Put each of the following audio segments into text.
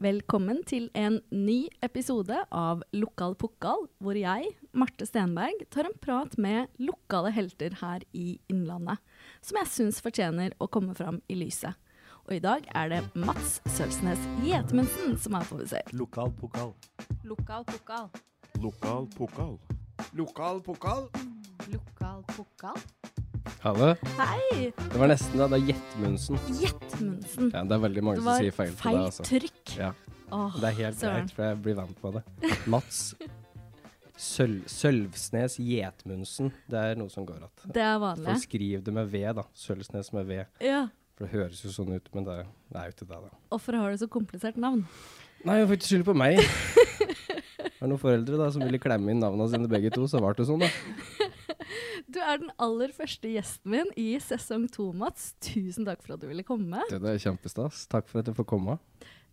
Velkommen til en ny episode av Lokal Pokal, hvor jeg, Marte Stenberg, tar en prat med lokale helter her i Innlandet, som jeg syns fortjener å komme fram i lyset. Og i dag er det Mats Sølsnes Gjetemundsen som er på besøk. Lokal pokal. Lokal pokal. Lokal pokal. Lokal pokal. Lokal pokal. Hallo. Hei! Det var nesten da. Det er Jetmundsen. Jetmundsen. Ja, det er veldig mange som sier feil på feil det. altså. trykk. Ja, Åh, det er helt greit, for jeg blir vant på det. Mats Sølv, Sølvsnes Gjetmundsen. Det er noe som går att. Det er vanlig. skriver det med V, da. Sølvsnes med V. Ja. For det høres jo sånn ut, men det, det er jo ikke det, da. Hvorfor har du så komplisert navn? Nei, jeg får ikke skylde på meg. Det er noen foreldre da som ville klemme inn navnene sine begge to, så ble det sånn, da. Du er den aller første gjesten min i sesong to, Mats. Tusen takk for at du ville komme. Det er kjempestas. Takk for at jeg får komme.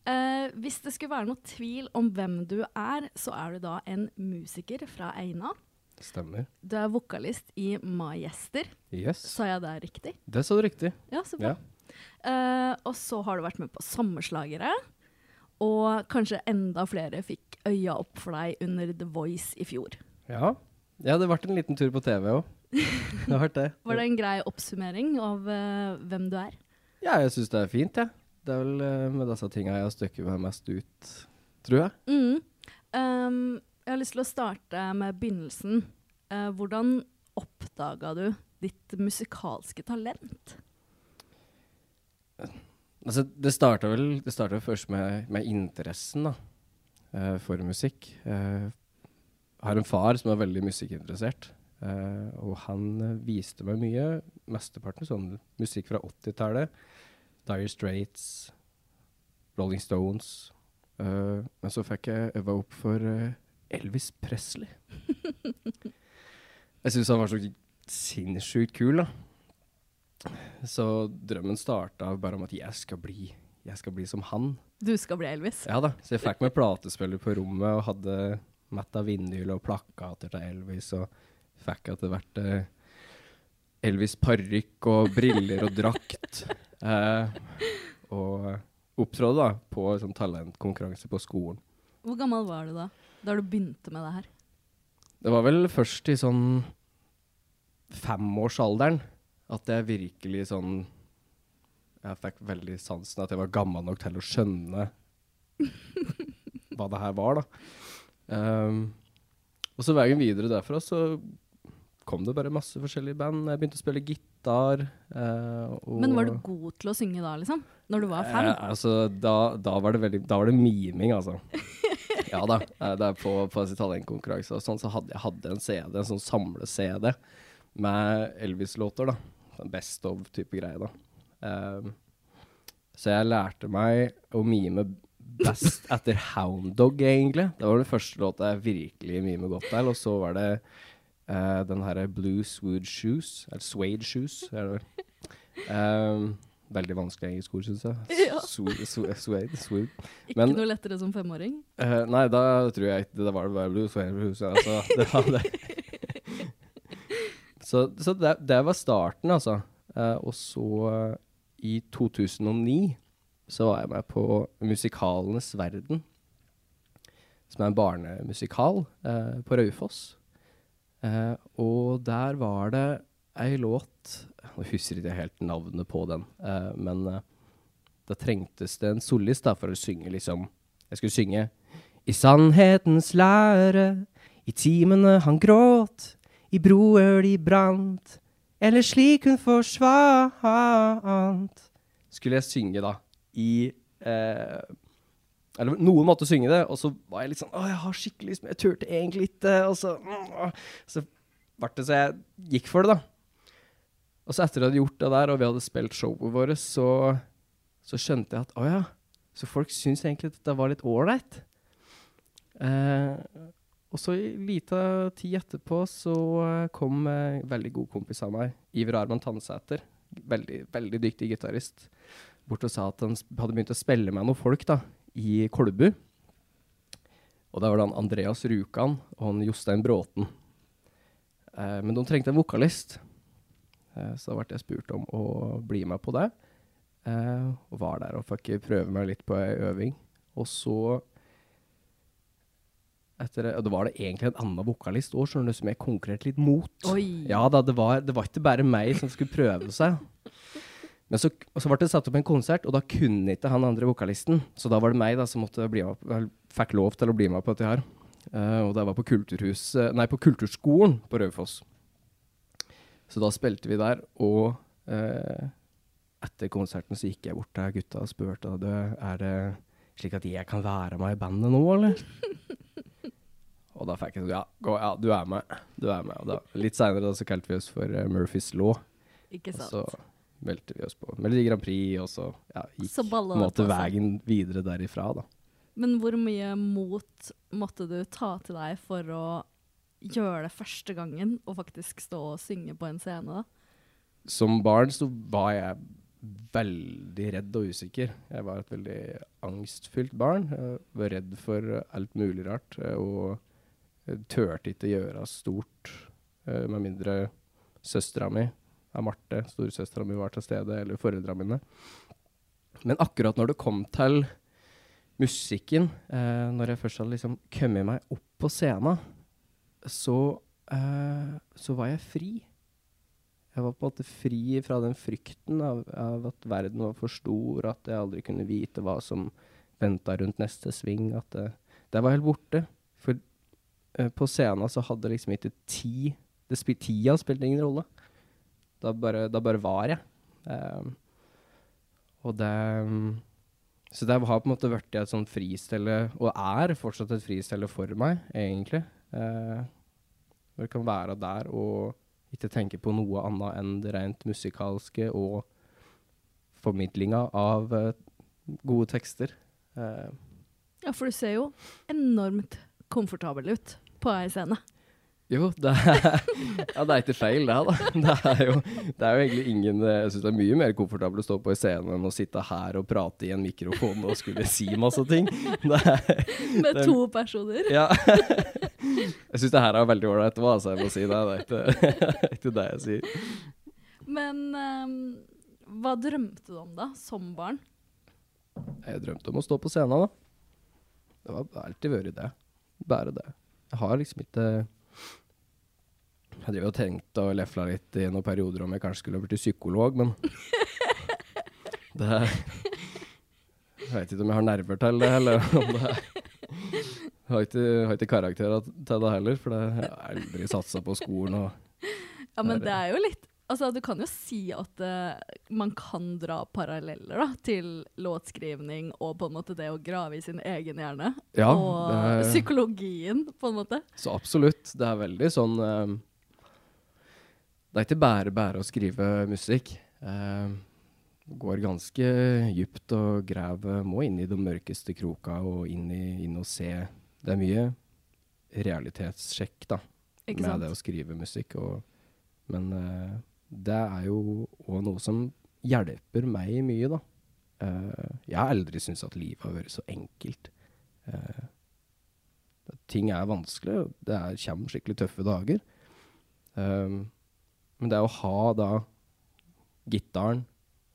Eh, hvis det skulle være noe tvil om hvem du er, så er du da en musiker fra Eina. Stemmer. Du er vokalist i Majester. Yes. Sa jeg det riktig? Det sa du riktig. Ja, så bra. Ja. Eh, og så har du vært med på Sommerslagere. Og kanskje enda flere fikk øya opp for deg under The Voice i fjor. Ja. ja, det ble en liten tur på TV òg. Det har hørt det. Var det en grei oppsummering av uh, hvem du er? Ja, jeg syns det er fint, jeg. Det er vel uh, med disse tinga jeg har støkket meg mest ut, tror jeg. Mm. Um, jeg har lyst til å starte med begynnelsen. Uh, hvordan oppdaga du ditt musikalske talent? Altså, det starta vel det startet først med, med interessen da, for musikk. Jeg har en far som er veldig musikkinteressert, eh, og han eh, viste meg mye. Mesteparten sånn musikk fra 80-tallet. Dire Straits, Rolling Stones. Uh, men så fikk jeg øva opp for uh, Elvis Presley. jeg syns han var så sinnssykt kul, da. Så drømmen starta bare om at jeg skal bli, jeg skal bli som han. Du skal bli Elvis. Ja da, så jeg fikk meg platespiller på rommet og hadde metta vinyl og plakater til Elvis, og fikk etter hvert eh, Elvis parykk og briller og drakt. Eh, og opptrådte da på sånn talentkonkurranse på skolen. Hvor gammel var du da? Da du begynte med det her? Det var vel først i sånn femårsalderen at jeg virkelig sånn Jeg fikk veldig sansen at jeg var gammel nok til å skjønne hva det her var, da. Um, og så veien videre derfra så kom det bare masse forskjellige band. Jeg begynte å spille gitar. eh, Men var du god til å synge da, liksom? Når du var fem? Eh, altså, da, da var det veldig Da var det miming, altså. ja da. eh, på, på Italien-konkurranse og sånn, så hadde jeg hadde en CD, en sånn samle-CD med Elvis-låter, da. Sånn best of-type greie, da. Ehm, så jeg lærte meg å mime best etter Hound Dog, egentlig. Det var den første låta jeg virkelig mime godt til, og så var det eh, den herre Blue Swede Shoes, eller Suede Shoes, er det vel. Um, veldig vanskelig engelsk ord, syns jeg. Ja. Su- su- Suede. Ikke men- noe lettere som femåring? Uh, nei, da tror jeg ikke det var det bare Blue Swede Shoes. Altså, det var det. så så det, det var starten, altså. Uh, og så, i 2009, så var jeg med på Musikalenes verden. Som er en barnemusikal på Raufoss. Eh, og der var det ei låt Nå husker ikke helt navnet på den, eh, men eh, da trengtes det en solist da, for å synge liksom Jeg skulle synge I sannhetens lære, i timene han gråt, i broer de brant, eller slik hun forsvant. Skulle jeg synge da i Eller noen måtte synge det, og så var jeg litt sånn Å, jeg har skikkelig lyst, men jeg turte egentlig ikke. Og så, så ble det så jeg gikk for det, da. Og så etter at jeg hadde gjort det der, og vi hadde spilt showet vårt, så, så skjønte jeg at å ja, så folk syns egentlig at dette var litt ålreit. Eh, og så i lita tid etterpå så eh, kom eh, en veldig god kompis av meg, Iver Arman Tannsæter, veldig, veldig dyktig gitarist, bort og sa at han hadde begynt å spille med noen folk da, i Kolbu. Og der var det han Andreas Rjukan og han Jostein Bråten. Eh, men de trengte en vokalist. Eh, så da ble jeg spurt om å bli med på det. Eh, og var der og fikk prøve meg litt på ei øving. Og så etter og det var det egentlig en annen vokalist òg, som jeg konkurrerte litt mot. Oi. Ja da, det var, det var ikke bare meg som skulle prøve seg. Men så, så ble det satt opp en konsert, og da kunne ikke han andre vokalisten. Så da var det meg da som måtte bli med, fikk lov til å bli med på dette her. Uh, og det var på, kulturhus, nei, på Kulturskolen på Raufoss. Så da spilte vi der, og uh, etter konserten så gikk jeg bort til gutta og spurte du, er det slik at jeg kan være med i bandet nå, eller? og da fikk jeg sånn, ja, gå, ja, du er med, du er med. Og da, litt senere da så kalte vi oss for uh, Murphys Law. Ikke sant? sant. Meldte vi oss på Melodi Grand Prix, og så ja, gikk Så balla en måte veien videre derifra, da. Men hvor mye mot måtte du ta til deg for å gjøre det første gangen, og faktisk stå og synge på en scene, da? Som barn så var jeg veldig redd og usikker. Jeg var et veldig angstfylt barn. Jeg var redd for alt mulig rart, og turte ikke gjøre stort, eh, med mindre søstera mi, ja, Marte, storesøstera mi, var til stede, eller foreldrene mine. Men akkurat når det kom til musikken, eh, når jeg først hadde liksom kommet meg opp på scenen, så, eh, så var jeg fri. Jeg var på en måte fri fra den frykten av, av at verden var for stor, at jeg aldri kunne vite hva som venta rundt neste sving. At det, det var helt borte. For eh, på scenen så hadde liksom ikke ti det spil, Tida spilte ingen rolle. Da bare, da bare var jeg. Um, og det Så det har på en måte blitt et sånt fristelle, og er fortsatt et fristelle for meg, egentlig. Hvor jeg kan være der og ikke tenke på noe annet enn det rent musikalske og formidlinga av uh, gode tekster. Uh, Ja, for du ser jo enormt komfortabel ut på ei scene. Jo, det er, ja, det er ikke feil, det, da. Det er jo, det er jo egentlig ingen eh, Jeg syns det er mye mer komfortabelt å stå på scenen scene enn å sitte her og prate i en mikrofon og skulle si masse ting. Er, Med to personer. ja. Jeg syns det her er veldig ålreit òg, altså. Jeg må si det. Det er ikke, det er ikke det jeg sier. Men um, hva drømte du om da, som barn? Jeg drømte om å stå på scenen, da. Det har alltid vært det. Bare det. Jeg har liksom ikke Jeg driver og tenkte og lefla litt i noen perioder om jeg kanskje skulle blitt psykolog, men det Jeg vet ikke om jeg har nerver til det, eller om det er Jeg har ikke, har ikke karakterer til det heller, for det, jeg har aldri satsa på skolen og Ja, men Det er er jo litt Altså, du kan jo si at uh, man kan dra paralleller da, til låtskrivning og på en måte det å grave i sin egen hjerne. Ja, og er- psykologien, på en måte. Så absolutt. Det er veldig sånn eh, Det er ikke bare bare å skrive musikk. Eh, går ganske dypt og graver Må inn i de mørkeste kroka og inn, i, inn og se. Det er mye realitetssjekk da, Ikke med sant? det å skrive musikk. Og, men eh, det er jo òg noe som hjelper meg mye, da. Eh, jeg har aldri syntes at livet har vært så enkelt. Eh, ting er vanskelig, og det er, kommer skikkelig tøffe dager. Um, men det å ha da gitaren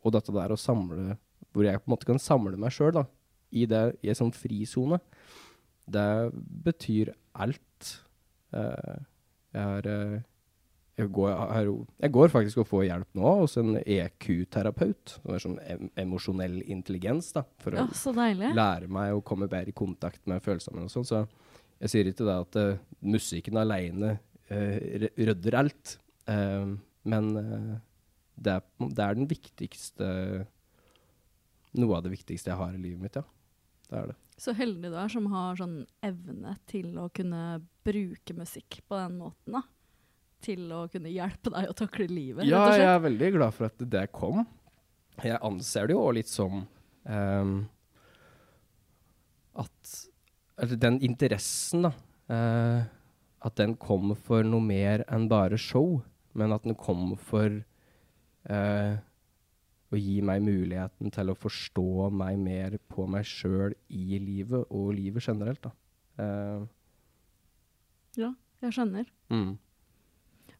og dette der å samle Hvor jeg på en måte kan samle meg sjøl i, det- i en sånn frisone, det betyr alt. Uh, jeg har eh, jeg går, jeg, jeg går faktisk og får hjelp nå hos en EQ-terapeut. Som er sånn em emosjonell intelligens, da. For Ja, å deilig. lære meg å komme bedre i kontakt med følelsene og sånn. Så jeg sier ikke det at uh, musikken aleine rydder alt. Eh, men eh, det, er, det er den viktigste Noe av det viktigste jeg har i livet mitt, ja. Det er det. Så heldig du er som har sånn evne til å kunne bruke musikk på den måten, da. Til å kunne hjelpe deg å takle livet, Ja, jeg er veldig glad for at det kom. Jeg anser det jo litt som um, at Eller den interessen, da. Uh, at den kom for noe mer enn bare show, men at den kom for eh, å gi meg muligheten til å forstå meg mer på meg sjøl i livet, og livet generelt, da. Eh, Ja, jeg skjønner. mm.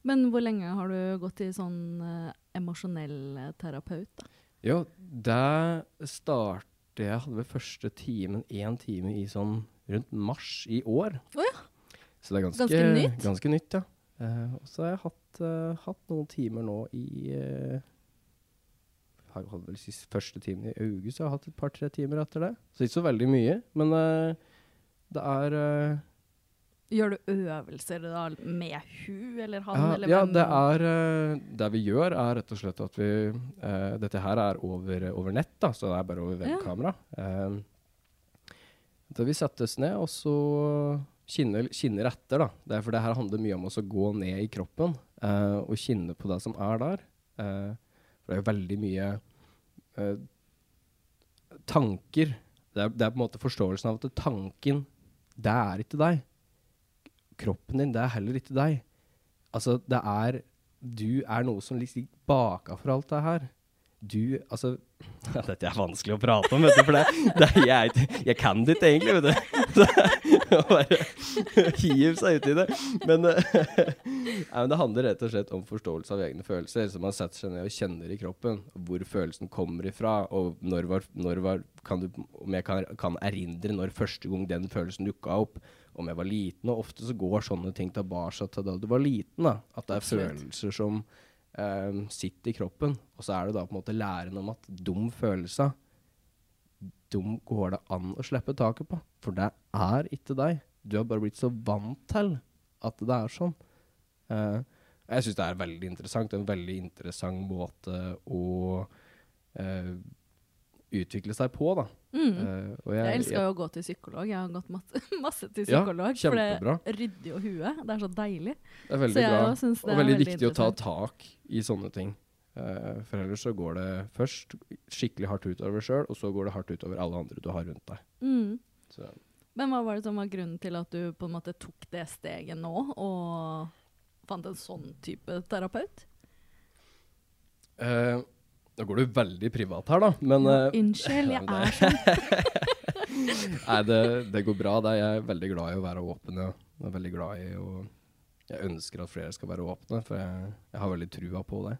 Men hvor lenge har du gått i sånn eh, emosjonell eh, terapeut, da? Jo, det startet Jeg hadde vel første timen, én time i sånn rundt mars i år. Oh, ja. Så det er ganske, Ganske nytt? Ganske nytt, ja. Eh, og så har jeg hatt, uh, hatt noen timer nå i uh, jeg hadde vel sist første timen i august, så jeg har hatt et par-tre timer etter det. Så ikke så veldig mye, men uh, det er Gjør du øvelser da med hun eller han? Ja, eller ja det er Det vi gjør, er rett og slett at vi Dette her er over, over nett, da, så det er bare over Ja. webkamera. Eh, da vi settes ned, og så kinner, kinner etter, da. Det er for det her handler mye om å gå ned i kroppen eh, og kjenne på det som er der. Eh, for det er jo veldig mye eh, tanker. Det er, det er på en måte forståelsen av at tanken, det er ikke deg. Kroppen din, det er heller ikke deg. Altså, det er Du er noe som ligger bakafor alt det her. Du Altså Dette er vanskelig å prate om, vet du, for det, det jeg, jeg kan det ikke egentlig, vet du. Så, å bare hive seg uti det. Men, ja, men det handler rett og slett om forståelse av egne følelser. Så man setter seg ned og kjenner i kroppen hvor følelsen kommer ifra, og når var, når var kan du, Om jeg kan, kan erindre når første gang den følelsen dukka opp. Om jeg var liten. Og ofte så går sånne ting tilbake til da du var liten. da. At det er Absolutt. følelser som eh, sitter i kroppen. Og så er det da på en måte læren om at dum følelse Dum går det an å slippe taket på. For det er ikke deg. Du har bare blitt så vant til at det er sånn. Eh, jeg syns det er veldig interessant. En veldig interessant måte å eh, utvikle seg på, da. Mm. Uh, og Jeg elsker jo å gå til psykolog. Jeg har gått masse, masse til psykolog. Ja, For det rydder jo huet. Det er så deilig. Det er veldig jeg bra. det og veldig, veldig viktig å ta tak i sånne ting. Uh, for ellers så går det først skikkelig hardt utover deg sjøl, og så går det hardt utover alle andre du har rundt deg. Mm. Så, Men hva var det som var grunnen til at du på en måte tok det steget nå, og fant en sånn type terapeut? eh, nå går du veldig privat her, da, men Ja, eh, Unnskyld, jeg er sånn. Nei, det, det går bra. Det. Jeg er veldig glad i å være åpen. Ja. Jeg er veldig glad i å Jeg ønsker at flere skal være åpne, for jeg, jeg har veldig trua på det.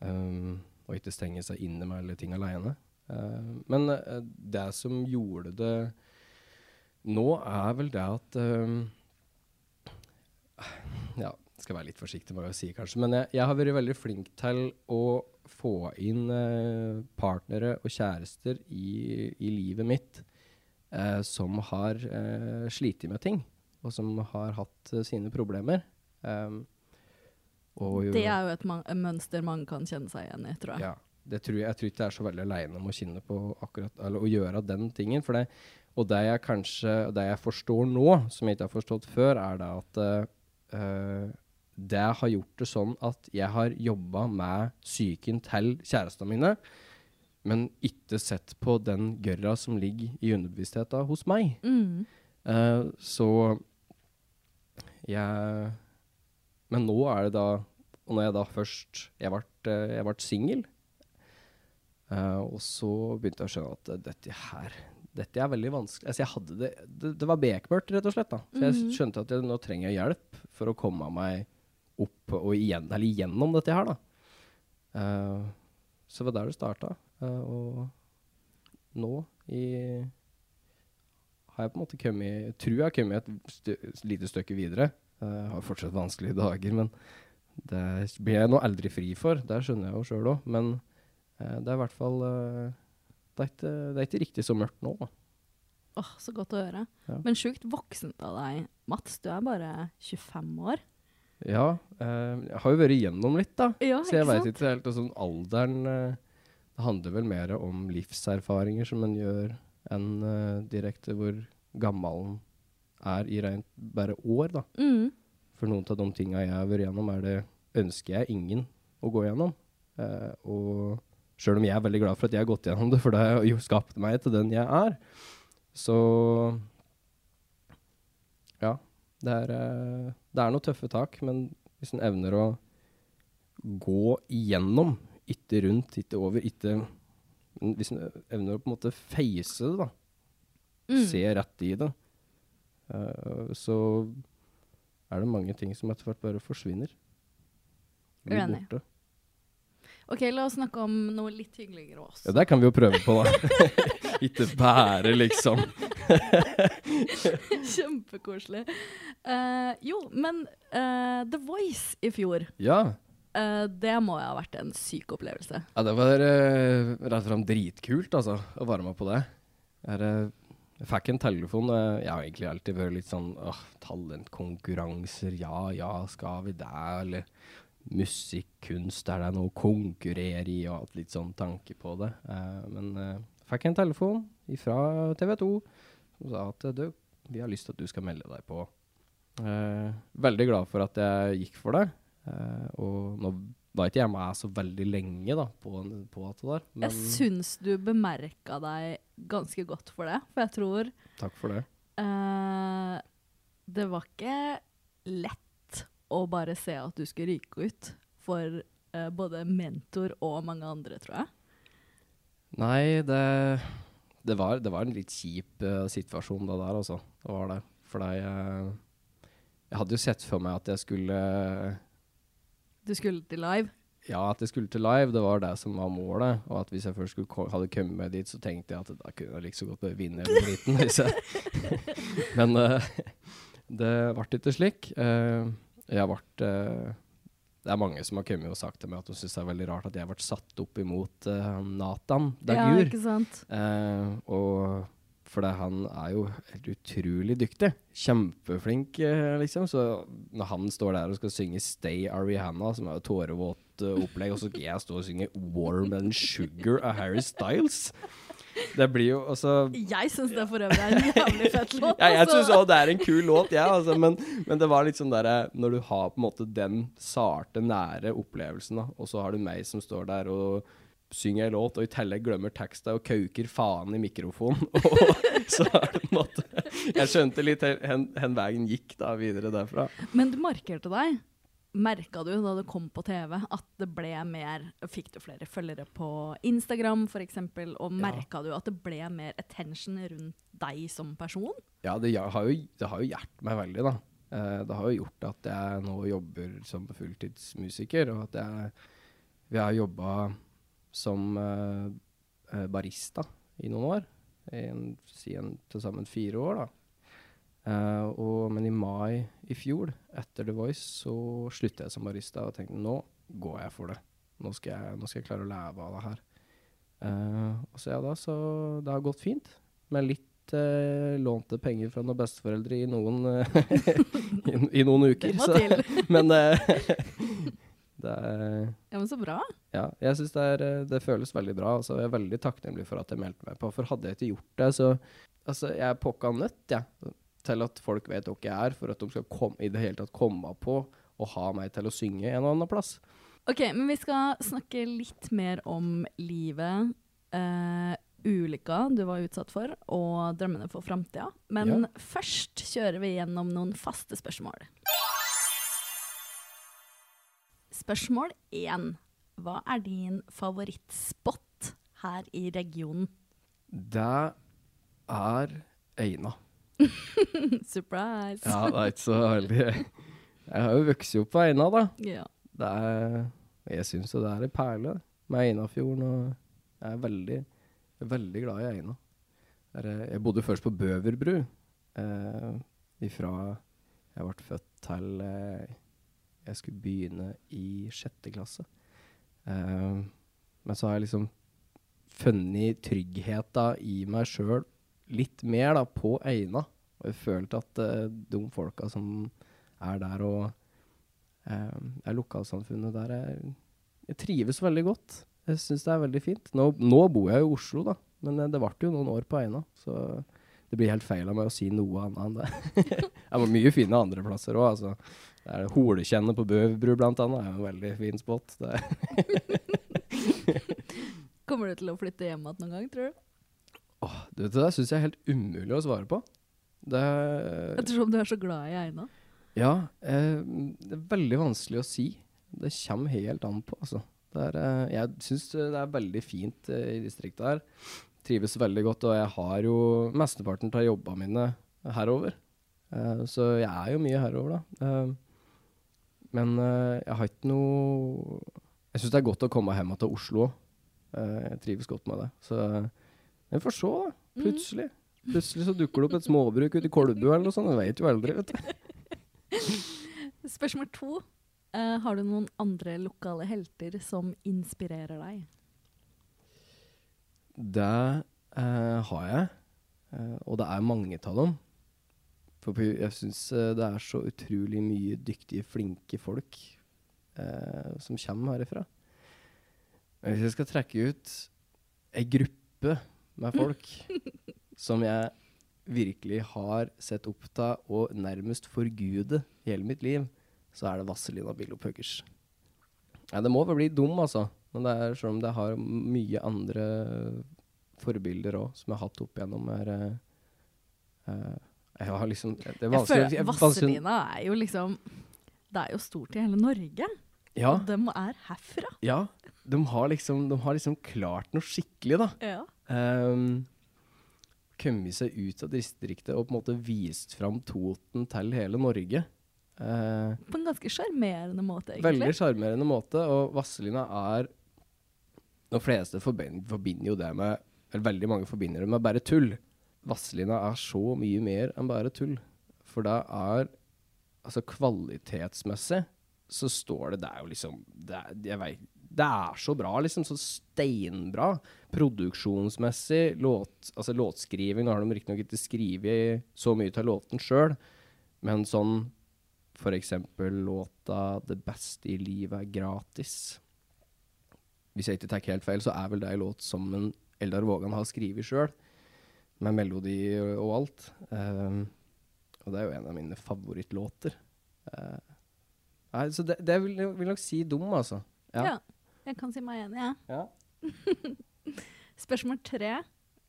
Um, og ikke stenge seg inne med alle ting aleine. Uh, men uh, det som gjorde det nå, er vel det at um, Ja, skal være litt forsiktig med hva jeg sier, kanskje. Men jeg, jeg har vært veldig flink til å få inn eh, partnere og kjærester i, i livet mitt eh, som har eh, slitt med ting, og som har hatt eh, sine problemer. Um, jo- Det er jo et man mønster mange kan kjenne seg igjen i, tror jeg. ja, det tror jeg, jeg tror ikke jeg er så veldig aleine om å kjenne på akkurat, eller å gjøre den tingen. For det, og det jeg kanskje, det jeg forstår nå, som jeg ikke har forstått før, er det at eh, det har gjort det sånn at jeg har jobba med psyken til kjærestene mine, men ikke sett på den gørra som ligger i underbevisstheten hos meg. Mm. Uh, så jeg Men nå er det da Og når jeg da først Jeg ble, eh, jeg ble singel. Uh, og så begynte jeg å skjønne at eh, dette her Dette er veldig vanskelig. Altså det, det, det var bekmørkt, rett og slett. da. Så jeg Mhm. skjønte at jeg, nå trenger jeg hjelp for å komme meg opp og igjen, eller igjennom dette her. da. Uh, så det var der det starta. og nå i har jeg på en måte kommet Tror jeg har kommet et stø lite stykke videre. Uh, har fortsatt vanskelige dager, men det blir jeg nå aldri fri for. Det skjønner jeg jo sjøl òg, men uh, det er i hvert fall uh, det, er ikke, det er ikke riktig så mørkt nå. Da. Åh, så godt å høre. Ja. Men sjukt voksent av deg, Mats. Du er bare 25 år. Ja, Uh, jeg har jo vært igjennom litt, da. Ja, Så jeg veit ikke helt sånn alderen uh, Det handler vel mer om livserfaringer som en gjør, enn uh, direkte hvor gammel en er i rent bare år, da. Mm. For noen av de tinga jeg har vært igjennom, er det ønsker jeg ingen å gå igjennom. Og sjøl om jeg er veldig glad for at jeg har gått igjennom det, for det har jo skapt meg til den jeg er, så Ja. Det er, eh, det er noen tøffe tak, men hvis en evner å gå igjennom, ikke rundt, ikke over, ikke Hvis en evner å på en måte face det, da, Mm. se rett i det, uh, så er det mange ting som etter hvert bare forsvinner. Blir Uenig. borte. Ok, la oss snakke om noe litt hyggeligere også. Ja, det kan vi jo prøve på, da. Ikke bare, liksom. Kjempekoselig. Uh, jo, men uh, The Voice i fjor, Ja. Uh, det må jo ha vært en syk opplevelse. ja det var uh, rett slett dritkult, altså, å være med på det. Jeg, uh, jeg fikk en telefon. og jeg har egentlig alltid vært litt sånn åh, talentkonkurranser, ja ja, skal vi det? Eller musikkunst, er det noe å konkurrere i, og hatt litt sånn tanke på det. Men jeg fikk en telefon fra TV 2 som sa at du, vi har lyst til at du skal melde deg på. Eh, veldig glad for at jeg gikk for det. Eh, og nå var ikke jeg med så veldig lenge da, på, på det der. Men Jeg syns du bemerka deg ganske godt for det, for jeg tror takk for det. eh, det var ikke lett å bare se at du skulle ryke ut for eh, både mentor og mange andre, tror jeg. Nei, det, det, var, det var en litt kjip uh, situasjon det der, altså. Det var det. For jeg, jeg hadde jo sett for meg at jeg skulle Du skulle til live. Ja, at jeg skulle til live, det var det som var målet. Og at hvis jeg først skulle, hadde kommet dit, så tenkte jeg at da kunne jeg like så godt vinne liten. Men uh, det ble ikke slik. Eh, jeg ble Det er mange som har kommet og sagt til meg at de syns det er veldig rart at jeg ble satt opp imot uh, Nathan Ja, Dagur. ikke sant? Uh, og fordi han er jo helt utrolig dyktig. Kjempeflink, eh, liksom. Så når han står der og skal synge 'Stay Ariana', som er jo tårevåt opplegg, og så skal jeg stå og synge 'Warm and Sugar' av Harry Styles Det blir jo altså Jeg syns det for øvrig er en jævlig fett låt. ja, jeg altså. syns òg det er en kul låt, jeg, altså, men, men det var litt sånn derre Når du har på en måte den sarte, nære opplevelsen, da, og så har du meg som står der og synger en låt, og i tillegg glemmer teksta og kauker faen i mikrofonen, og så er det på en måte Jeg skjønte litt hen, hen veien gikk da videre derfra. Men du markerte deg. Merka du da du kom på TV at det ble mer Fikk du flere følgere på Instagram f.eks., og merka du at det ble mer attention rundt deg som person? Ja, det har jo, det har jo hjulpet meg veldig, da. Eh, det har jo gjort at jeg nå jobber som fulltidsmusiker, og at jeg Vi har jobba som eh, eh, barista i noen år. I en- Si en- til sammen fire år, da. Eh, og, men i mai i fjor, etter The Voice, så sluttet jeg som barista og tenkte nå går jeg for det. Nå skal jeg, nå skal jeg klare å leve av det her. Uh, og så ja da, så det har gått fint. Med litt uh, lånte penger fra noen besteforeldre i noen, i, i noen uker. Det må så- til. men det er Ja, men så bra. ja, jeg syns det, er, det føles veldig bra. Altså, jeg er veldig takknemlig for at jeg meldte meg på. For hadde jeg ikke gjort det, så Altså, jeg er pokka nødt, jeg. Til at folk vet hvem jeg er, for at de skal komme, i det hele tatt komme på og ha meg til å synge en og annen plass. Ok, men vi skal snakke litt mer om livet, eh, ulykka du var utsatt for, og drømmene for framtida. Men Ja. først kjører vi gjennom noen faste spørsmål. Spørsmål én. Hva er din favorittspot her i regionen? Det er Eina. Surprise! Ja, det er ikke så veldig Jeg har jo vokst opp på Eina, da. Ja. Det er, jeg syns jo det er en perle med Einafjorden, og jeg er veldig, veldig glad i Eina. Jeg bodde først på Bøverbru, eh, ifra jeg ble født til eh, jeg skulle begynne i sjette klasse. Eh, men så har jeg liksom funnet trygghet i meg sjøl litt mer da, på Eina. Og jeg følte at uh, de folka som er der og uh, er lokalsamfunnet der jeg, jeg trives veldig godt. Jeg syns det er veldig fint. Nå, nå bor jeg i Oslo, da, men eh, det ble jo noen år på Eina. Så det blir helt feil av meg å si noe annet enn det. jeg må mye finne andre plasser òg. Altså. Det er Holekjennet på Bøverbru blant annet. er en veldig fin spot. Det er Kommer du til å flytte hjem igjen noen gang, tror du? Åh, det der syns jeg er helt umulig å svare på. Det Ettersom du er så glad i Eina. Ja, eh, det er veldig vanskelig å si. Det kommer helt an på, altså. Er, eh, jeg syns det er veldig fint eh, i distriktet her. Trives veldig godt, og jeg har jo mesteparten av jobba mine herover. Eh, så jeg er jo mye herover, da. Eh, men eh, jeg har ikke noe Jeg syns det er godt å komme hjem til Oslo òg. jeg trives godt med det. Så vi får se, da. Plutselig. Plutselig så dukker det opp et småbruk ute i Kolbu eller noe sånt. Jeg vet jo aldri, vet du. Spørsmål to. Uh, har du noen andre lokale helter som inspirerer deg? Det uh, har jeg. Uh, og det er mange av dem. For jeg syns det er så utrolig mye dyktige, flinke folk som kommer herifra. Hvis jeg skal trekke ut ei gruppe med folk som jeg virkelig har sett opp til og nærmest forgude hele mitt liv, så er det Vazelina Billo Puggers. Ja, det må vel bli dum, altså. Men det er selv om det har mye andre forbilder òg, som jeg har hatt opp igjennom her eh, eh, Jeg har liksom Det er vanskelig jeg- føler, Vazelina er jo liksom Det er jo stort i hele Norge. Ja, Og dem er herfra. ja. De har liksom, de har liksom klart noe skikkelig, da. Ja. Um, kommet seg ut av distriktet og på en måte vist fram Toten til hele Norge. Uh, På en ganske sjarmerende måte, egentlig. veldig sjarmerende måte, og Vazelina er De fleste forbind, forbinder jo det med Eller veldig mange forbinder det med bare tull. Vazelina er så mye mer enn bare tull. For det er Altså kvalitetsmessig så står det Det er jo liksom Det er, jeg vet, det er så bra, liksom. Så steinbra. Produksjonsmessig, låt, altså låtskriving har de riktignok ikke skrevet så mye av låten sjøl, men sånn for eksempel låta 'Det beste i livet er gratis'. Hvis jeg ikke tar helt feil, så er vel det en låt som en Eldar Vågan har skrevet sjøl, med melodi og alt. Um, og det er jo en av mine favorittlåter. Uh, nei, så det, det vil vil nok si dum, altså. Ja. Ja. Jeg kan si meg enig, jeg. Ja. Spørsmål tre.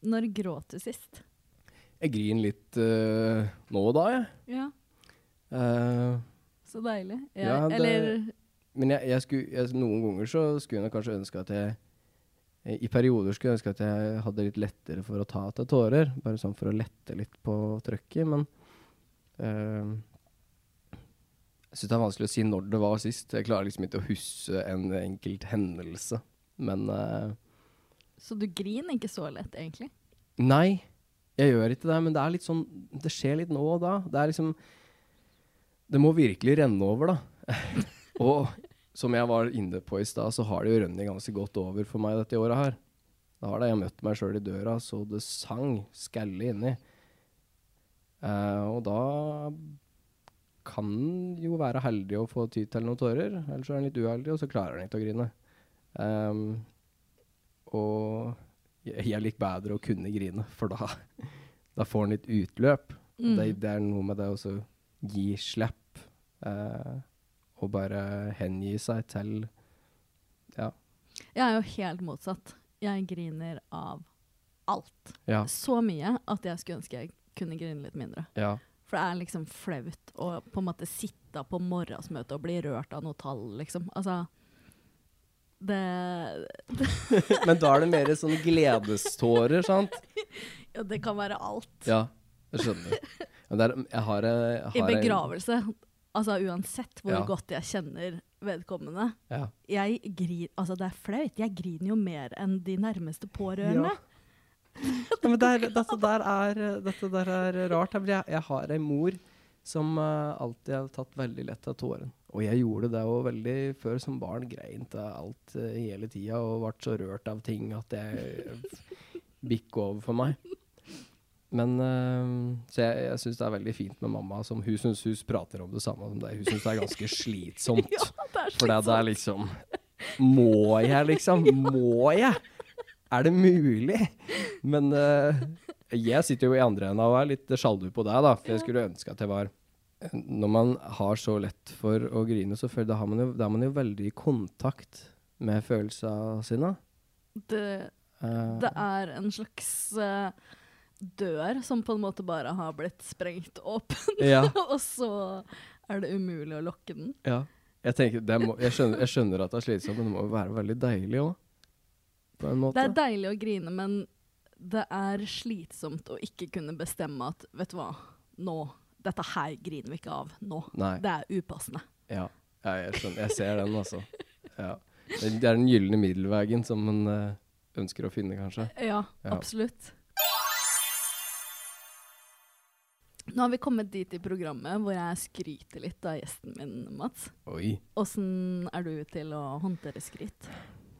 Når gråt du sist? Jeg griner litt uh, nå og da, jeg. Ja, Uh, så deilig. Jeg, Ja, det- Eller Men jeg, jeg skulle, jeg, noen ganger så skulle jeg kanskje ønske at jeg eh, I perioder skulle jeg ønske at jeg hadde litt lettere for å ta til tårer. Bare sånn for å lette litt på trøkket. Men eh, jeg syns det er vanskelig å si når det var sist. Jeg klarer liksom ikke å huske en enkelt hendelse. Men uh, Så du griner ikke så lett, egentlig? Nei, jeg gjør ikke det. Men det er litt sånn Det skjer litt nå og da. Det er liksom Det må virkelig renne over, da. og som jeg var inne på i stad, så har det jo rønnet ganske godt over for meg dette året her. Da har det jeg møtt meg sjøl i døra, så det sang skalle inni. Uh, og da kan jo være heldig å få tid til noen tårer, eller så er han litt uheldig, og så klarer han ikke å grine. Um, og jeg, jeg liker bedre å kunne grine, for da, da får han litt utløp. Mm. Det, det er noe med det å gi slipp, uh, og bare hengi seg til Ja. Jeg er jo helt motsatt. Jeg griner av alt. Ja. Så mye at jeg skulle ønske jeg kunne grine litt mindre. ja. For det er liksom flaut å på en måte sitte på morgensmøtet og bli rørt av noe tall, liksom. Altså Det Men da er det mer sånn gledestårer, sant? Ja, det kan være alt. Ja, jeg skjønner. Men det er, jeg har, eh, jeg har I en- begravelse, altså uansett hvor Ja. godt jeg kjenner vedkommende Ja. jeg grin, altså Det er flaut. Jeg griner jo mer enn de nærmeste pårørende. Ja, men der, dette, der er, dette der er rart. Jeg, jeg har ei mor som uh, alltid har tatt veldig lett av tåren. Og jeg gjorde det òg veldig før som barn. Grein til alt uh, hele tida og ble så rørt av ting at det bikka over for meg. Men uh, Så jeg, jeg syns det er veldig fint med mamma. Som hun syns hun prater om det samme som deg. Hun syns det er ganske slitsomt. Ja, det er For det, det er liksom Må jeg, liksom? Må jeg? Er det mulig? Men uh, jeg sitter jo i andre enden og er litt sjalu på deg, da. For jeg skulle ønske at jeg var Når man har så lett for å grine, så føler, da, har man jo, da er man jo veldig i kontakt med følelsene sine. Det, Eh, det er en slags uh, dør som på en måte bare har blitt sprengt åpen, ja, og så er det umulig å lukke den. ja. Jeg, tenker, det må, jeg, skjønner, jeg skjønner at det er slitsomt, men det må jo være veldig deilig òg. På en måte. Det er deilig å grine, men det er slitsomt å ikke kunne bestemme at vet du hva, nå Dette her griner vi ikke av nå. Nei. Det er upassende. Ja, ja jeg skjønner. Jeg ser den, altså. Ja. Det er den gylne middelveien som man eh, ønsker å finne, kanskje. Ja, Ja. absolutt. Nå har vi kommet dit i programmet hvor jeg skryter litt av gjesten min, Mats. Oi. Åssen er du til å håndtere skryt?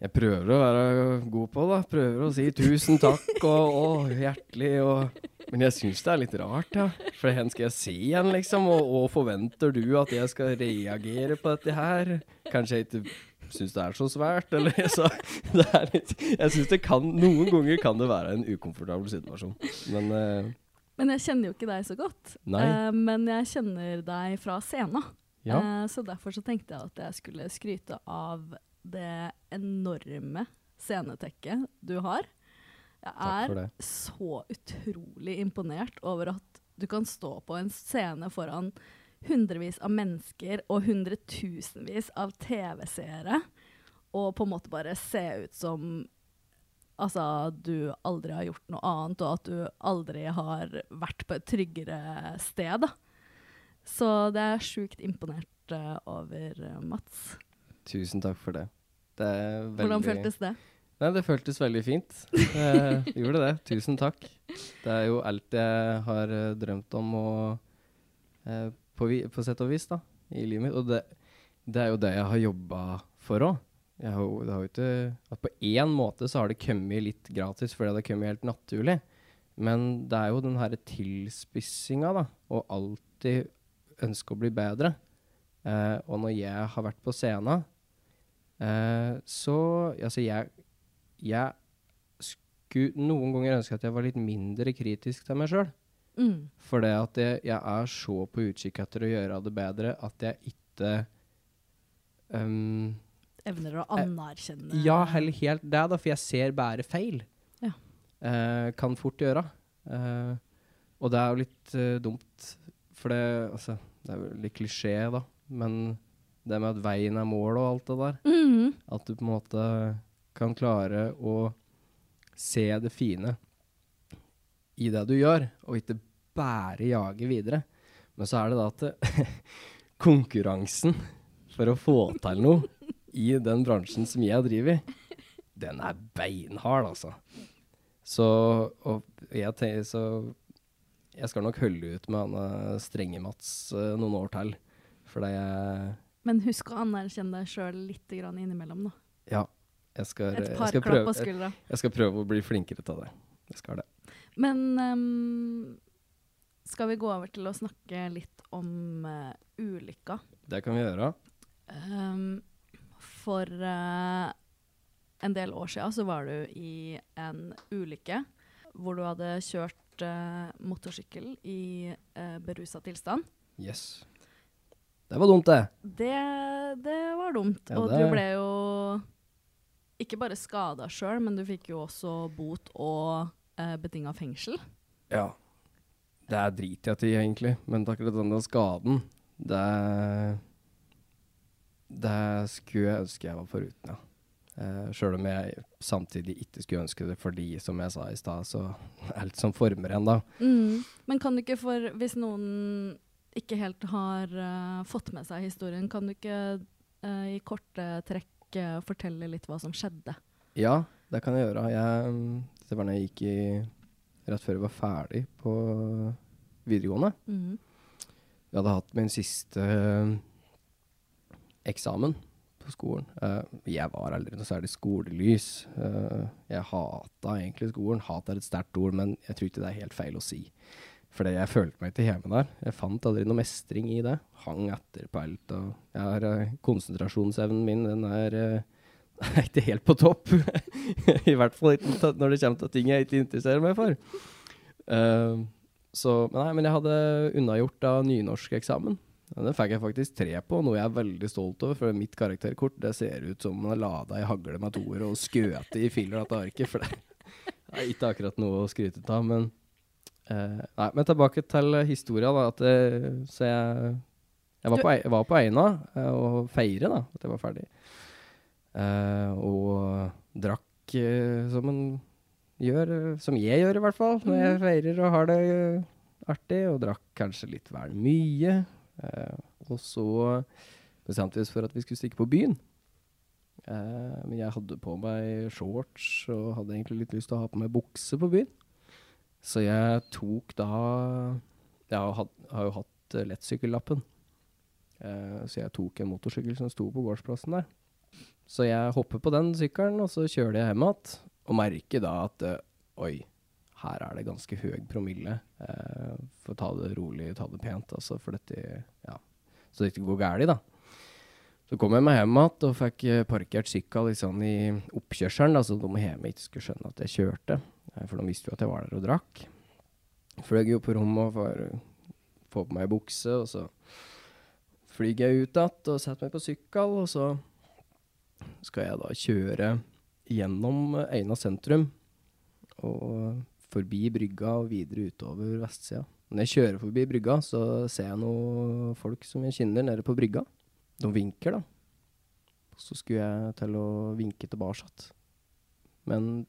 Jeg prøver å være god på det. Prøver å si tusen takk og, og hjertelig og Men jeg syns det er litt rart, ja. For hen skal jeg se igjen, liksom? Og, og forventer du at jeg skal reagere på dette her? Kanskje jeg ikke syns det er så svært, eller så det er litt Jeg syns det kan Noen ganger kan det være en ukomfortabel situasjon. Men uh, Men jeg kjenner jo ikke deg så godt. Nei. Uh, men jeg kjenner deg fra scenen. ja. Uh, så derfor så tenkte jeg at jeg skulle skryte av det enorme scenetekket du har. Jeg er så utrolig imponert over at du kan stå på en scene foran hundrevis av mennesker og hundretusenvis av TV-seere, og på en måte bare se ut som altså, du aldri har gjort noe annet, og at du aldri har vært på et tryggere sted. Da. Så det er sjukt imponert uh, over eh, Mats. Tusen takk for det. Det veldig Hvordan føltes det? Nei, det føltes veldig fint. Eh, gjorde det. Tusen takk. Det er jo alt jeg har eh, drømt om og eh, på, på sett og vis, da, i livet mitt. Og det, det er jo det jeg har jobba for òg. På én måte så har det kommet litt gratis fordi det har kommet helt naturlig. Men det er jo den herre tilspissinga, da. Og alltid ønske å bli bedre. Eh, og når jeg har vært på scenen, uh, så Altså, jeg, jeg skulle noen ganger ønske at jeg var litt mindre kritisk til meg sjøl. Mm. For det at jeg, jeg er så på utkikk etter å gjøre det bedre at jeg ikke um, Evner å anerkjenne anerkjenne Ja, heller helt det, da, for jeg ser bare feil. Ja. Uh, kan fort gjøre. Eh, og det er jo litt eh, dumt, for det Altså, det er litt klisjé, da, men det med at veien er mål og alt det der mm. At du på en måte kan klare å se det fine i det du gjør, og ikke bare jage videre. Men så er det da at konkurransen for å få til noe i den bransjen som jeg driver i, den er beinhard, altså. Så jeg tenker så Jeg skal nok holde ut med han eh, strenge Mats eh, noen år til. Fordi jeg Men husk å anerkjenne deg sjøl litt grann innimellom, da. Ja. Jeg skal, Et jeg par skal, klapp på jeg, skuldra. jeg skal prøve å bli flinkere til det. Jeg skal det. Men um, skal vi gå over til å snakke litt om uh, ulykka? Det kan vi gjøre. Um, for uh, en del år siden så var du i en ulykke hvor du hadde kjørt uh, motorsykkel i uh, berusa tilstand. Yes. Det var dumt, det. Det, det var dumt. Ja, og det- du ble jo ikke bare skada sjøl, men du fikk jo også bot og eh, betinga fengsel. Ja. Det er drit jeg til, egentlig. Men akkurat denne skaden, det Det skulle jeg ønske jeg var foruten, ja. Eh, Sjøl om jeg samtidig ikke skulle ønske det fordi, som jeg sa i stad, så er det litt som former en, da. Mm. Men kan du ikke, for hvis noen ikke helt har uh, fått med seg historien, kan du ikke uh, i korte trekk uh, fortelle litt hva som skjedde? Ja, det kan jeg gjøre. Jeg, det var da jeg gikk i Rett før jeg var ferdig på videregående. Mm. Jeg hadde hatt min siste eksamen på skolen. Jeg var aldri noe særlig skolelys. Jeg hata egentlig skolen. Hat er et sterkt ord, men jeg tror ikke det er helt feil å si. Fordi jeg følte meg ikke hjemme der. Jeg fant aldri noe mestring i det. Hang etter på alt. Og jeg har, eh, konsentrasjonsevnen min den er, eh, er ikke helt på topp. I hvert fall ikke når det kommer til ting jeg ikke interesserer meg for. Uh, så, nei, men jeg hadde unnagjort av nynorskeksamen. Det Den fikk jeg faktisk tre på, noe jeg er veldig stolt over. For mitt karakterkort det ser ut som man har lada ei hagle med toer og skutt i filler dette arket. For det er ikke akkurat noe å skryte av. Men, eh, nei, men tilbake til historia. da, at det, Så jeg, jeg, var på, Ei- jeg var på Eina uh, og feire da, at jeg var ferdig. Og drakk som en gjør, som jeg gjør i hvert fall, når jeg feirer og har det artig. Og drakk kanskje litt vel mye. Og så bestemte vi oss for at vi skulle stikke på byen. Men jeg hadde på meg shorts og hadde egentlig litt lyst til å ha på meg bukse på byen. Så jeg tok da Jeg har, har jo hatt eh, lettsykkellappen. Eh, så jeg tok en motorsykkel som sto på gårdsplassen der. Så jeg hopper på den sykkelen, og så kjører jeg hjem igjen. Og merker da at eh, oi, her er det ganske høy promille. Eh, å ta det rolig, ta det pent, altså, for dette Ja, så det ikke går galt, da. Så kom jeg meg hjem igjen og fikk eh, parkert sykkel liksom, i oppkjørselen, da, så de hjemme ikke skulle skjønne at jeg kjørte. Eh, For de visste jo at jeg var der og drakk. Fløy jo på rommet for å få på meg bukse, og så flyr jeg ut igjen og setter meg på sykkel, og så skal jeg da kjøre gjennom eh, Eina sentrum og forbi brygga og videre utover vestsida. Når jeg kjører forbi brygga, så ser jeg noen folk som jeg kjenner nede på brygga. De vinker, da. Så skulle jeg til å vinke tilbake. Men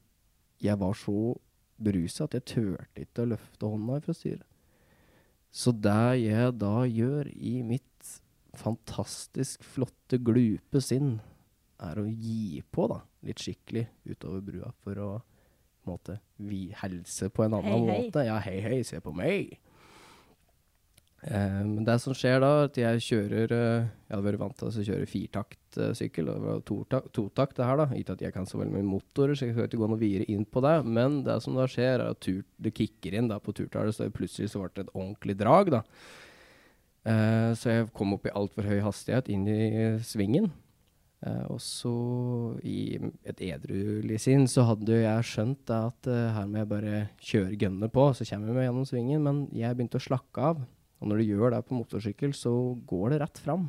jeg var så berusa at jeg turte ikke å løfte hånda fra styret. Så det jeg da gjør i mitt fantastisk flotte, glupe sinn, er å gi på da, litt skikkelig utover brua for å måte, vi helse på en annen Hei, hei. måte. Ja, hei, hei, se på meg. Eh, men det som skjer da, at jeg kjører eh, Jeg hadde vært vant til å kjøre firtaktsykkel, og det var totakt, totakt det her, da. Ikke at jeg kan så veldig mye motorer, så jeg skal ikke gå noe videre inn på det. Men det som da skjer, er at tur, det kicker inn da på turtallet, så plutselig så ble det et ordentlig drag, da. Eh, så jeg kom opp i altfor høy hastighet inn i svingen. Eh, og så, i et edruelig sinn, så hadde jeg skjønt da at eh, her må jeg bare kjøre gunner på, så kommer jeg meg gjennom svingen. Men jeg begynte å slakke av. Og når du gjør det på motorsykkel, så går det rett fram.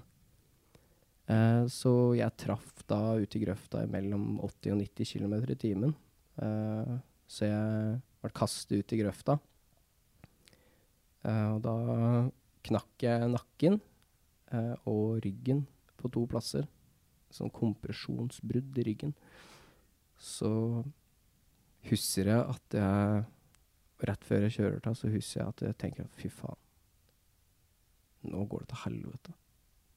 Eh, så jeg traff da ute i grøfta mellom 80 og 90 km i timen. Eh, så jeg ble kastet ut i grøfta. Eh, og da knakk jeg nakken eh, og ryggen på to plasser. Sånn kompresjonsbrudd i ryggen. Så husker jeg at jeg Rett før jeg kjører til, så husker jeg at jeg tenker fy faen. Nå går det til helvete.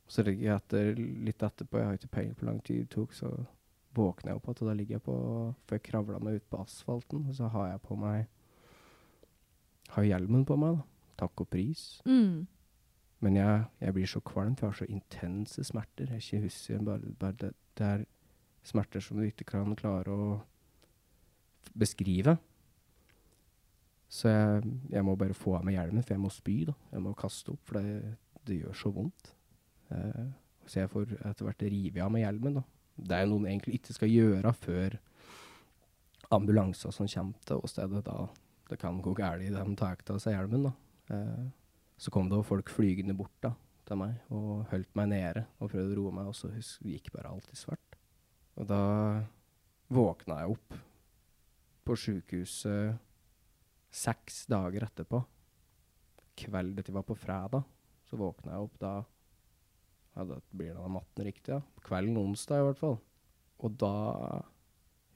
Så ligger jeg etter, litt etterpå, jeg har ikke peiling på hvor lang tid det tok, så våkner jeg opp igjen, og da ligger jeg på For jeg kravla meg ut på asfalten, og så har jeg på meg Har hjelmen på meg, da. Takk og pris. Mm. Men jeg, jeg blir så kvalm, for jeg har så intense smerter. Jeg ikke husker bare, bare det, det er smerter som du ikke kan klare å beskrive. Så jeg, jeg må bare få av meg hjelmen, for jeg må spy. da. Jeg må kaste opp, for det, det gjør så vondt. Eh, så jeg får etter hvert rive av meg hjelmen. da. Det er noe en egentlig ikke skal gjøre før ambulanser som kommer til åstedet. Da det kan gå galt, de tar av seg hjelmen. da. Eh, så kom det folk flygende bort da, til meg og holdt meg nede og prøvde å roe meg, og så gikk bare alt i svart. Og da våkna jeg opp på sjukehuset seks dager etterpå. Kveld, dette var på fredag, så våkna jeg opp da ja, da blir det da natten riktig, ja. Kvelden onsdag i hvert fall. Og da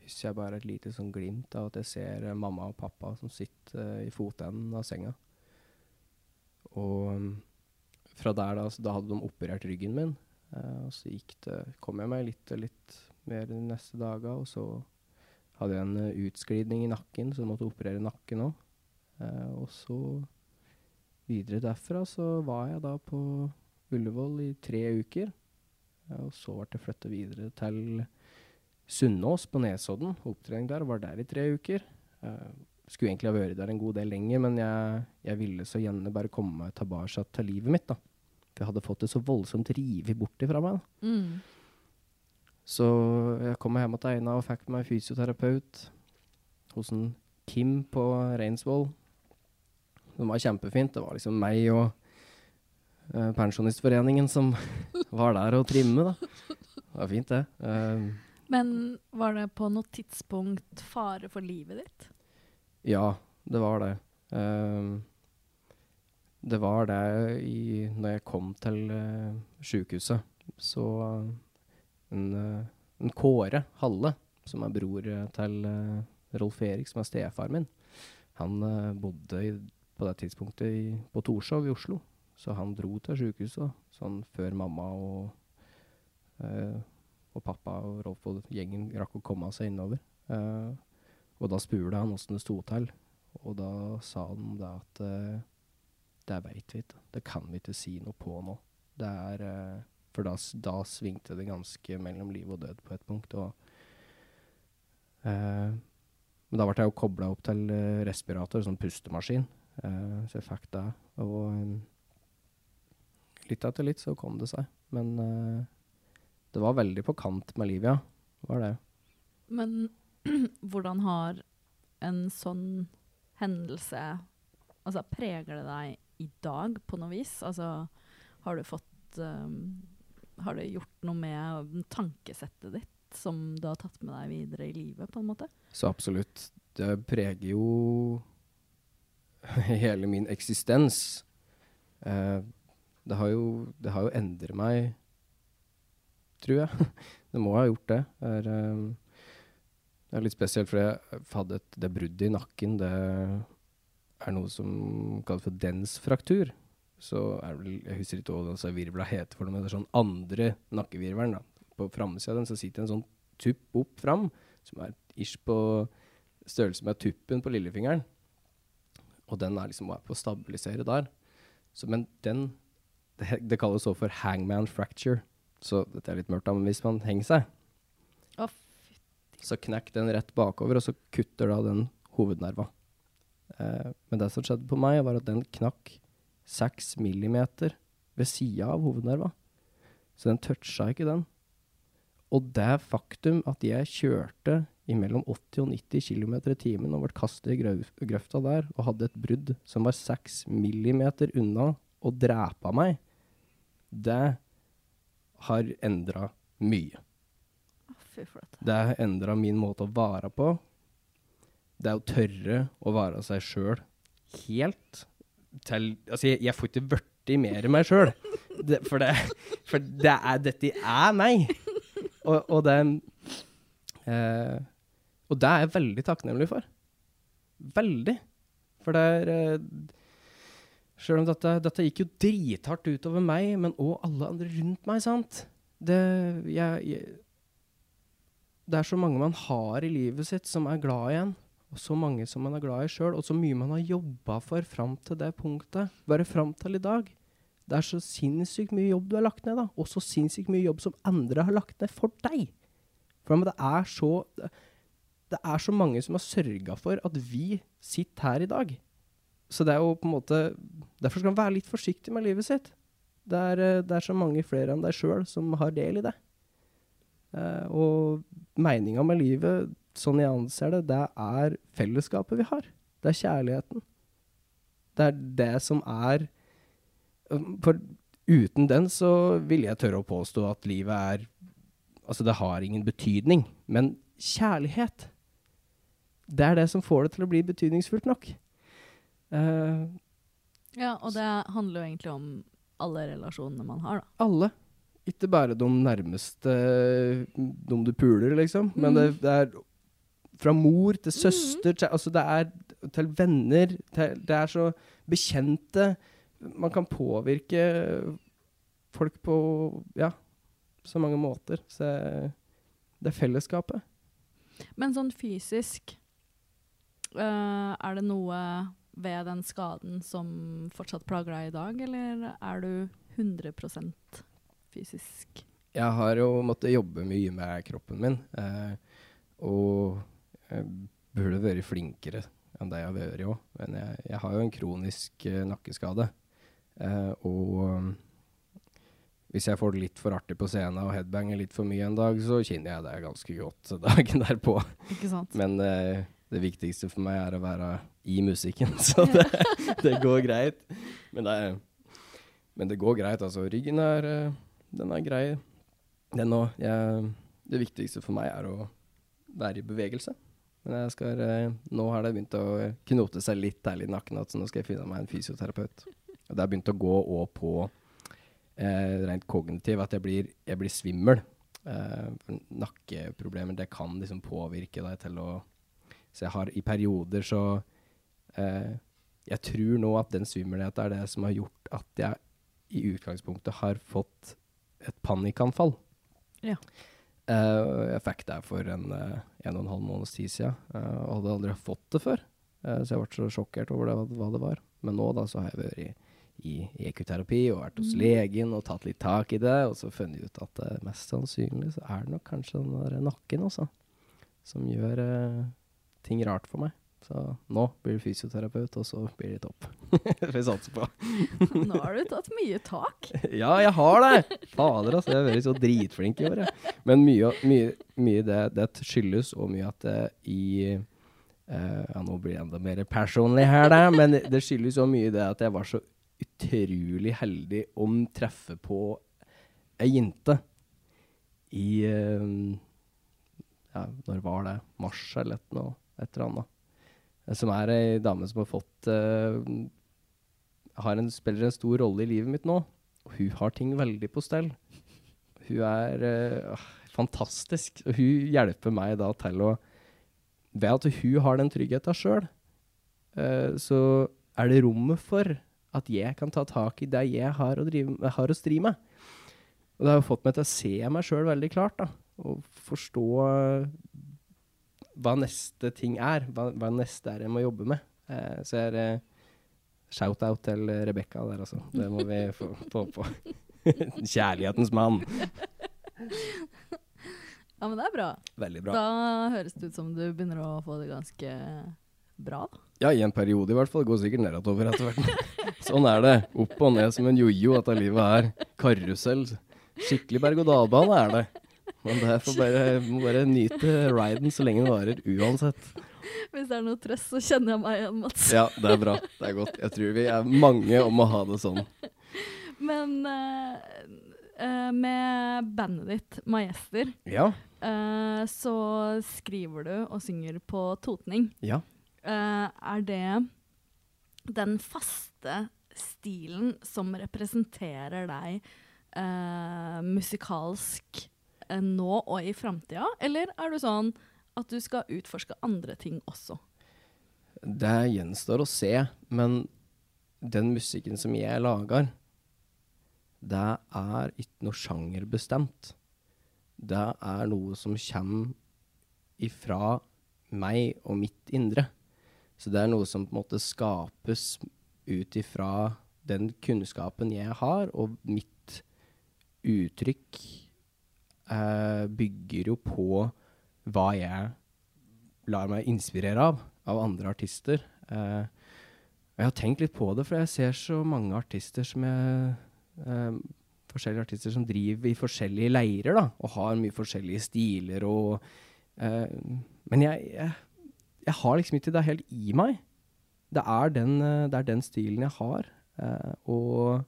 husker jeg bare et lite sånn glimt av at jeg ser eh, mamma og pappa som sitter eh, i fotenden av senga. Og um, fra der da, da hadde de operert ryggen min. Uh, og så det, kom jeg meg litt og litt mer de neste dager, og så hadde jeg en uh, utskridning i nakken, så jeg måtte operere nakken òg. Og så videre derfra så var jeg da på Ullevål i tre uker. eh, og så ble jeg flytta videre til Sunnaas på Nesodden. Opptrening der. Var der i tre uker. Eh, skulle egentlig ha vært der en god del lenger, men jeg, jeg ville så gjerne bare komme meg tilbake til livet mitt. da. For jeg hadde fått det så voldsomt revet bort ifra meg. da. Mm. Så jeg kom hjem til Eina og fikk meg fysioterapeut hos en Kim på Reinsvoll. Det var kjempefint. Det var liksom meg og uh, Pensjonistforeningen som var der og trimme, da. Det var fint, det. Uh, Men var det på noe tidspunkt fare for livet ditt? Ja, det var det. Uh, det var det i, når jeg kom til uh, sjukehuset. Så en, en Kåre Halle, som er bror til Rolf Erik, som er stefar min, han bodde i, på det tidspunktet i, på Torshov i Oslo. Så han dro til sjukehuset sånn før mamma og eh, og pappa og Rolf og gjengen rakk å komme seg innover. Eh, og da spurte han åssen det sto til, og da sa han det at eh, det veit vi ikke. Det kan vi ikke si noe på nå. Det er eh, For da, da svingte det ganske mellom liv og død på et punkt. Og, eh, men da ble jeg jo kobla opp til eh, respirator, sånn pustemaskin. Eh, så jeg fikk det. Og um, litt etter litt så kom det seg. Men uh, det var veldig på kant med livet, ja. Var det. Men hvordan har en sånn hendelse Altså, preger det deg i dag på noe vis? Altså, har du fått um, Har det gjort noe med tankesettet ditt som du har tatt med deg videre i livet, på en måte? Så absolutt. Det preger jo hele min eksistens. Eh, det har jo, det har jo endret meg, tror jeg. Det må ha gjort det. Det er, eh, det er litt spesielt, for jeg det bruddet i nakken. Det er noe som kalles for densfraktur. Så er vel, jeg husker ikke hva altså, virvla heter for noe, men det er sånn andre nakkevirvelen. På framsida av den så sitter en sånn tupp opp fram, som er ish på størrelse med tuppen på lillefingeren. Og den er liksom på å stabilisere der. Så, men den det, det kalles også for hangman fracture. Så dette er litt mørkt, da, men hvis man henger seg, oh, så knekk den rett bakover, og så kutter da den hovednerva. Eh, men det som skjedde på meg, var at den knakk seks millimeter ved sida av hovednerva. Så den toucha ikke den. Og det faktum at jeg kjørte i mellom 80 og 90 km i timen og ble kastet i grøfta der og hadde et brudd som var 6 millimeter unna å drepe meg, det har endra mye. Det har endra min måte å være på. Det er å tørre å være seg sjøl helt til Altså, jeg, jeg får ikke blitt mer meg sjøl. For, det, for det er, dette er meg. Og, og det eh, Og det er jeg veldig takknemlig for. Veldig. For det er eh, Sjøl om dette, dette gikk jo drithardt utover meg, men òg alle andre rundt meg, sant. Det jeg, jeg det er så mange man har i livet sitt som er glad i en, og så mange som man er glad i sjøl, og så mye man har jobba for fram til det punktet. Bare fram til i dag. Det er så sinnssykt mye jobb du har lagt ned, da. Og så sinnssykt mye jobb som andre har lagt ned for deg. For det er så det, er så mange som har sørga for at vi sitter her i dag. Så det er jo på en måte Derfor skal man være litt forsiktig med livet sitt. Det er, eh, det er så mange flere enn deg sjøl som har del i det. Eh, og meninga med livet, sånn jeg anser det, det er fellesskapet vi har. Det er kjærligheten. Det er det som er um, For uten den så vil jeg tørre å påstå at livet er Altså, det har ingen betydning. Men kjærlighet, det er det som får det til å bli betydningsfullt nok. Uh, Ja, og det handler jo egentlig om alle relasjonene man har, da. alle. Ikke bare de nærmeste, de du puler, liksom. Men det, det er fra mor til søster til, Altså, det er til venner. Til, det er så bekjente. Man kan påvirke folk på Ja, så mange måter. Så det er fellesskapet. Men sånn fysisk, øh, er det noe ved den skaden som fortsatt plager deg i dag, eller er du 100% fysisk? Jeg har jo måttet jobbe mye med kroppen min. Eh, og jeg burde vært flinkere enn det jeg har vært òg. Men jeg, jeg har jo en kronisk eh, nakkeskade. Eh, og um, hvis jeg får det litt for artig på scenen og headbanger litt for mye en dag, så kjenner jeg det ganske godt dagen derpå. Ikke sant? Men uh, det viktigste for meg er å være i musikken, så det, det går greit. Men det, er, men det går greit, altså. Ryggen er, eh, den er grei, den òg. Det viktigste for meg er å være i bevegelse. Men jeg skal, eh, nå har det begynt å knote seg litt deilig i nakken, så nå skal jeg finne meg en fysioterapeut. Og det har begynt å gå òg på eh, rent kognitiv, at jeg blir, jeg blir svimmel. Eh, nakkeproblemer, det kan liksom påvirke deg til å Så jeg har i perioder så eh, Jeg tror nå at den svimmelheten er det som har gjort at jeg i utgangspunktet har fått et panikkanfall. Ja. Uh, jeg fikk det for en, uh, en og en halv måneds tid siden, uh, og hadde aldri fått det før. Så jeg ble så sjokkert over det, hva, hva det var. Men nå da, så har jeg vært i, i ekoterapi og vært hos legen og tatt litt tak i det, og så funnet ut at uh, mest sannsynlig så er det nok kanskje den nakken også, som gjør uh, ting rart for meg. Så nå blir du fysioterapeut, og så blir det topp. Får vi satse på. Nå har du tatt mye tak. Ja, jeg har det! Fader, altså. Jeg har vært så dritflink i år, jeg. Men mye, mye, mye det, det skyldes og mye at det i uh, Ja, nå blir det enda mer personlig her, da. Men det skyldes så mye det at jeg var så utrolig heldig om treffe på ei jente i eh, Ja, når var det? Mars eller et, eller annet. Eh, Som er ei dame som har fått uh, har en, Spiller en stor rolle i livet mitt nå. Og hun har ting veldig på stell. Hun er ah, fantastisk. Og hun hjelper meg da til å Ved at hun har den tryggheten sjøl, så er det rommet for at jeg kan ta tak i det jeg har å, drive, har å stri med. Og det har jo fått meg til å se meg sjøl veldig klart, da. Og forstå eh, hva neste ting er. Hva, hva neste er jeg må jobbe med. Eh, så er eh, shout-out til Rebekka der, altså. Det må vi få, få på. Kjærlighetens mann. Ja, men det er bra. Veldig bra. Da høres det ut som du begynner å få det ganske bra, da. Ja, i en periode i hvert fall. Det går sikkert nedover etter hvert. Sånn er det. Opp og ned som en jojo dette livet er. Karusell. Skikkelig berg-og-dal-bane er det. Men det får bare, må bare nyte riden så lenge den varer, uansett. Hvis det er noe trøst, så kjenner jeg meg igjen, Mats. Ja, det er bra. Det er godt. Jeg tror vi er mange om å ha det sånn. Men uh, uh, med bandet ditt, Majester, Ja. uh, så skriver du og synger på totning. Ja. Eh, er det den faste stilen som representerer deg eh, musikalsk eh, nå og i framtida, eller er du sånn at du skal utforske andre ting også? Det gjenstår å se, men den musikken som jeg lager, det er ikke noe sjangerbestemt. Det er noe som kommer ifra meg og mitt indre. Så det er noe som på en måte skapes ut ifra den kunnskapen jeg har, og mitt uttrykk eh, bygger jo på hva jeg lar meg inspirere av, av andre artister. Eh, og jeg har tenkt litt på det, for jeg ser så mange artister som jeg eh, Forskjellige artister som driver i forskjellige leirer, da, og har mye forskjellige stiler og eh, Men jeg, jeg, jeg har liksom ikke det helt i meg. Det er den, eh, det er den stilen jeg har. eh, og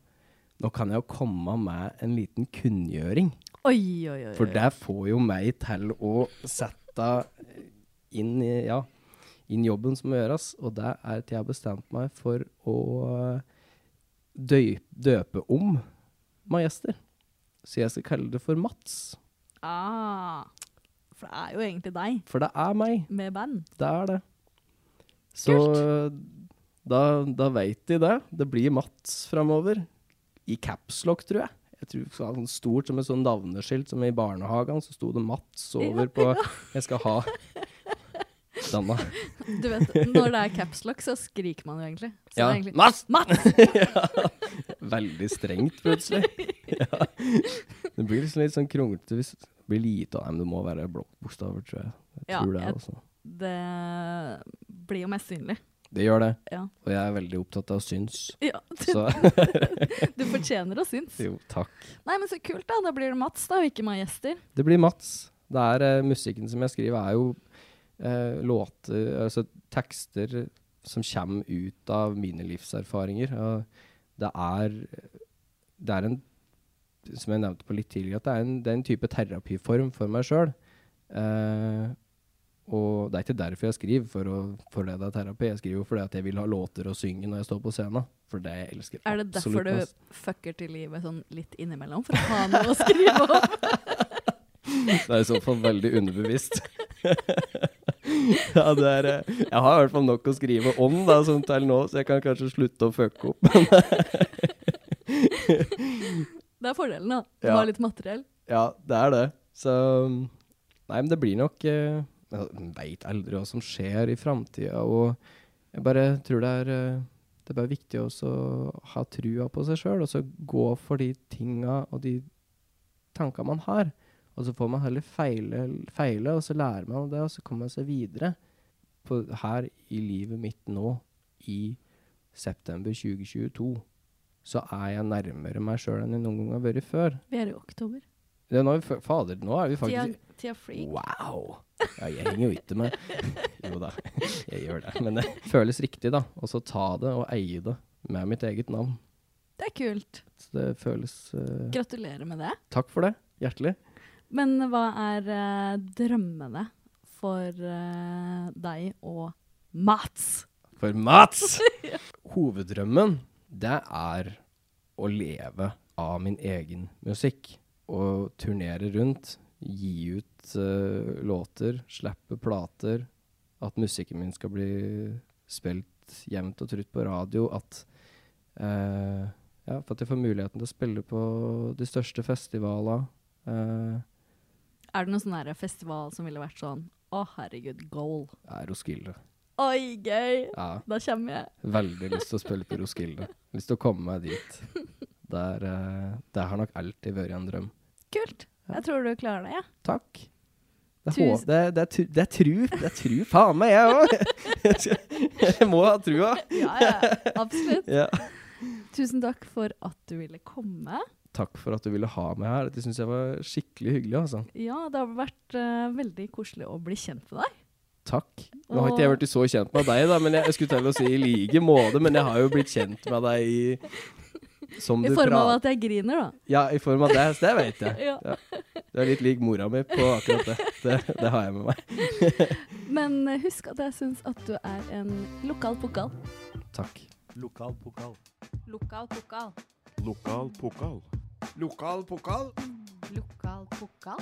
nå kan jeg jo komme med en liten kunngjøring. Oi, oi, oi. For det får jo meg til å sette inn, i, ja, inn jobben som må gjøres, og det er at jeg har bestemt meg for å døype, døpe om Majester. Så jeg skal kalle det for Mats. Ah, for det er jo egentlig deg, For det er meg. med band. Det er det. Så da, da veit de det. Det blir Mats framover. I capslock, tror jeg. Jeg tror det var sånn stort som et sånn navneskilt som i barnehagen, så sto det Mats over på Jeg skal ha denne. Du vet, når det er capslock, så skriker man jo egentlig. Så Ja. egentlig Mats! Mats! ja. Veldig strengt, plutselig. Ja. Det blir liksom litt sånn kronglete hvis blir lite av dem. Det må være blokkbokstaver, tror jeg. Jeg Ja, tror det, jeg- altså. Det blir jo mest synlig. Det gjør det. Ja. Og jeg er veldig opptatt av syns. ja. Så Du fortjener å synes. jo, takk. Nei, men så kult, da. Da blir det Mats, da, og ikke meg gjester. Det blir Mats. Det er uh, Musikken som jeg skriver, er jo uh, låter Altså tekster som kommer ut av mine livserfaringer. Og det er Det er en Som jeg nevnte på litt tidligere, at det er en, det er en type terapiform for meg sjøl. Eh, og det er ikke derfor jeg skriver, for, å, for det det er terapi. Jeg skriver jo fordi at jeg vil ha låter å synge når jeg står på scenen. For det jeg elsker Er det derfor du mest. fucker til livet sånn litt innimellom? For å ha noe å skrive om? Det er i så fall veldig underbevisst. ja, det er eh, Jeg har i hvert fall nok å skrive om da, som til nå, så jeg kan kanskje slutte å fucke opp. Det er fordelen, da. Du Ja. har litt materiell. ja, det er det. Så Nei, men det blir nok jeg Man veit aldri hva som skjer i framtida, og jeg bare tror det er eh, det er bare viktig å ha trua på seg sjøl, og så gå for de tinga og de tanka man har. Og så får man heller feile, feile, og så lærer man det, og så kommer man seg videre. På, her i livet mitt nå, i september 2022, så er jeg nærmere meg sjøl enn jeg noen gang har vært før. Vi er i oktober. Det er nå, vi, fader, nå er vi faktisk tida freak. Wow! Ja, jeg henger jo ikke med. Jo da, jeg gjør det. Men det føles riktig, da. Og så ta det og eie det med mitt eget navn. Det er kult. Så det føles uh, Gratulerer med det. Takk for det. Hjertelig. Men hva er uh, drømmene for uh, deg og Mats? For Mats! Hoveddrømmen, det er å leve av min egen musikk. Og turnere rundt, gi ut uh, låter, slippe plater. At musikken min skal bli spilt jevnt og trutt på radio. At uh, Ja, for at jeg får muligheten til å spille på de største festivalene. Uh, Er det noen sånn festival som ville vært sånn Å, herregud, goal. er Roskilde. Oi, gøy! Ja. Da kommer jeg. Veldig lyst til å spille på Roskilde. Lyst til å komme meg dit. Der, eh, det har nok alltid vært en drøm. Kult. Jeg tror du klarer det, ja. Takk. Det, er det, det, er det er tru. Det er tru faen meg, jeg òg. Jeg må ha trua. Ja, ja, absolutt. Ja. Tusen takk for at du ville komme. Takk for at du ville ha meg her. Det syns jeg var skikkelig hyggelig. altså. Ja, det har vært uh, veldig koselig å bli kjent med deg. Takk. Nå har ikke jeg blitt så kjent med deg, da, men jeg, jeg skulle til å si i like måte, men jeg har jo blitt kjent med deg i Som I du form av at jeg griner, da. Ja, i form av det. Det vet jeg. Ja. Du er litt lik mora mi på akkurat det. Det, det har jeg med meg. Men eh, husk at jeg syns at du er en lokal pokal. Takk. Lokal pokal. Lokal pokal. Lokal pokal. Lokal pokal. Lokal pokal.